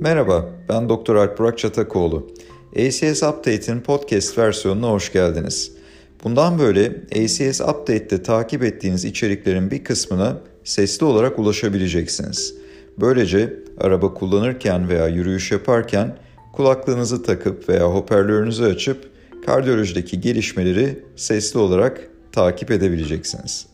Merhaba, ben Doktor Alp Burak Çatakoğlu. ACS Update'in podcast versiyonuna hoş geldiniz. Bundan böyle ACS Update'te takip ettiğiniz içeriklerin bir kısmına sesli olarak ulaşabileceksiniz. Böylece araba kullanırken veya yürüyüş yaparken kulaklığınızı takıp veya hoparlörünüzü açıp kardiyolojideki gelişmeleri sesli olarak takip edebileceksiniz.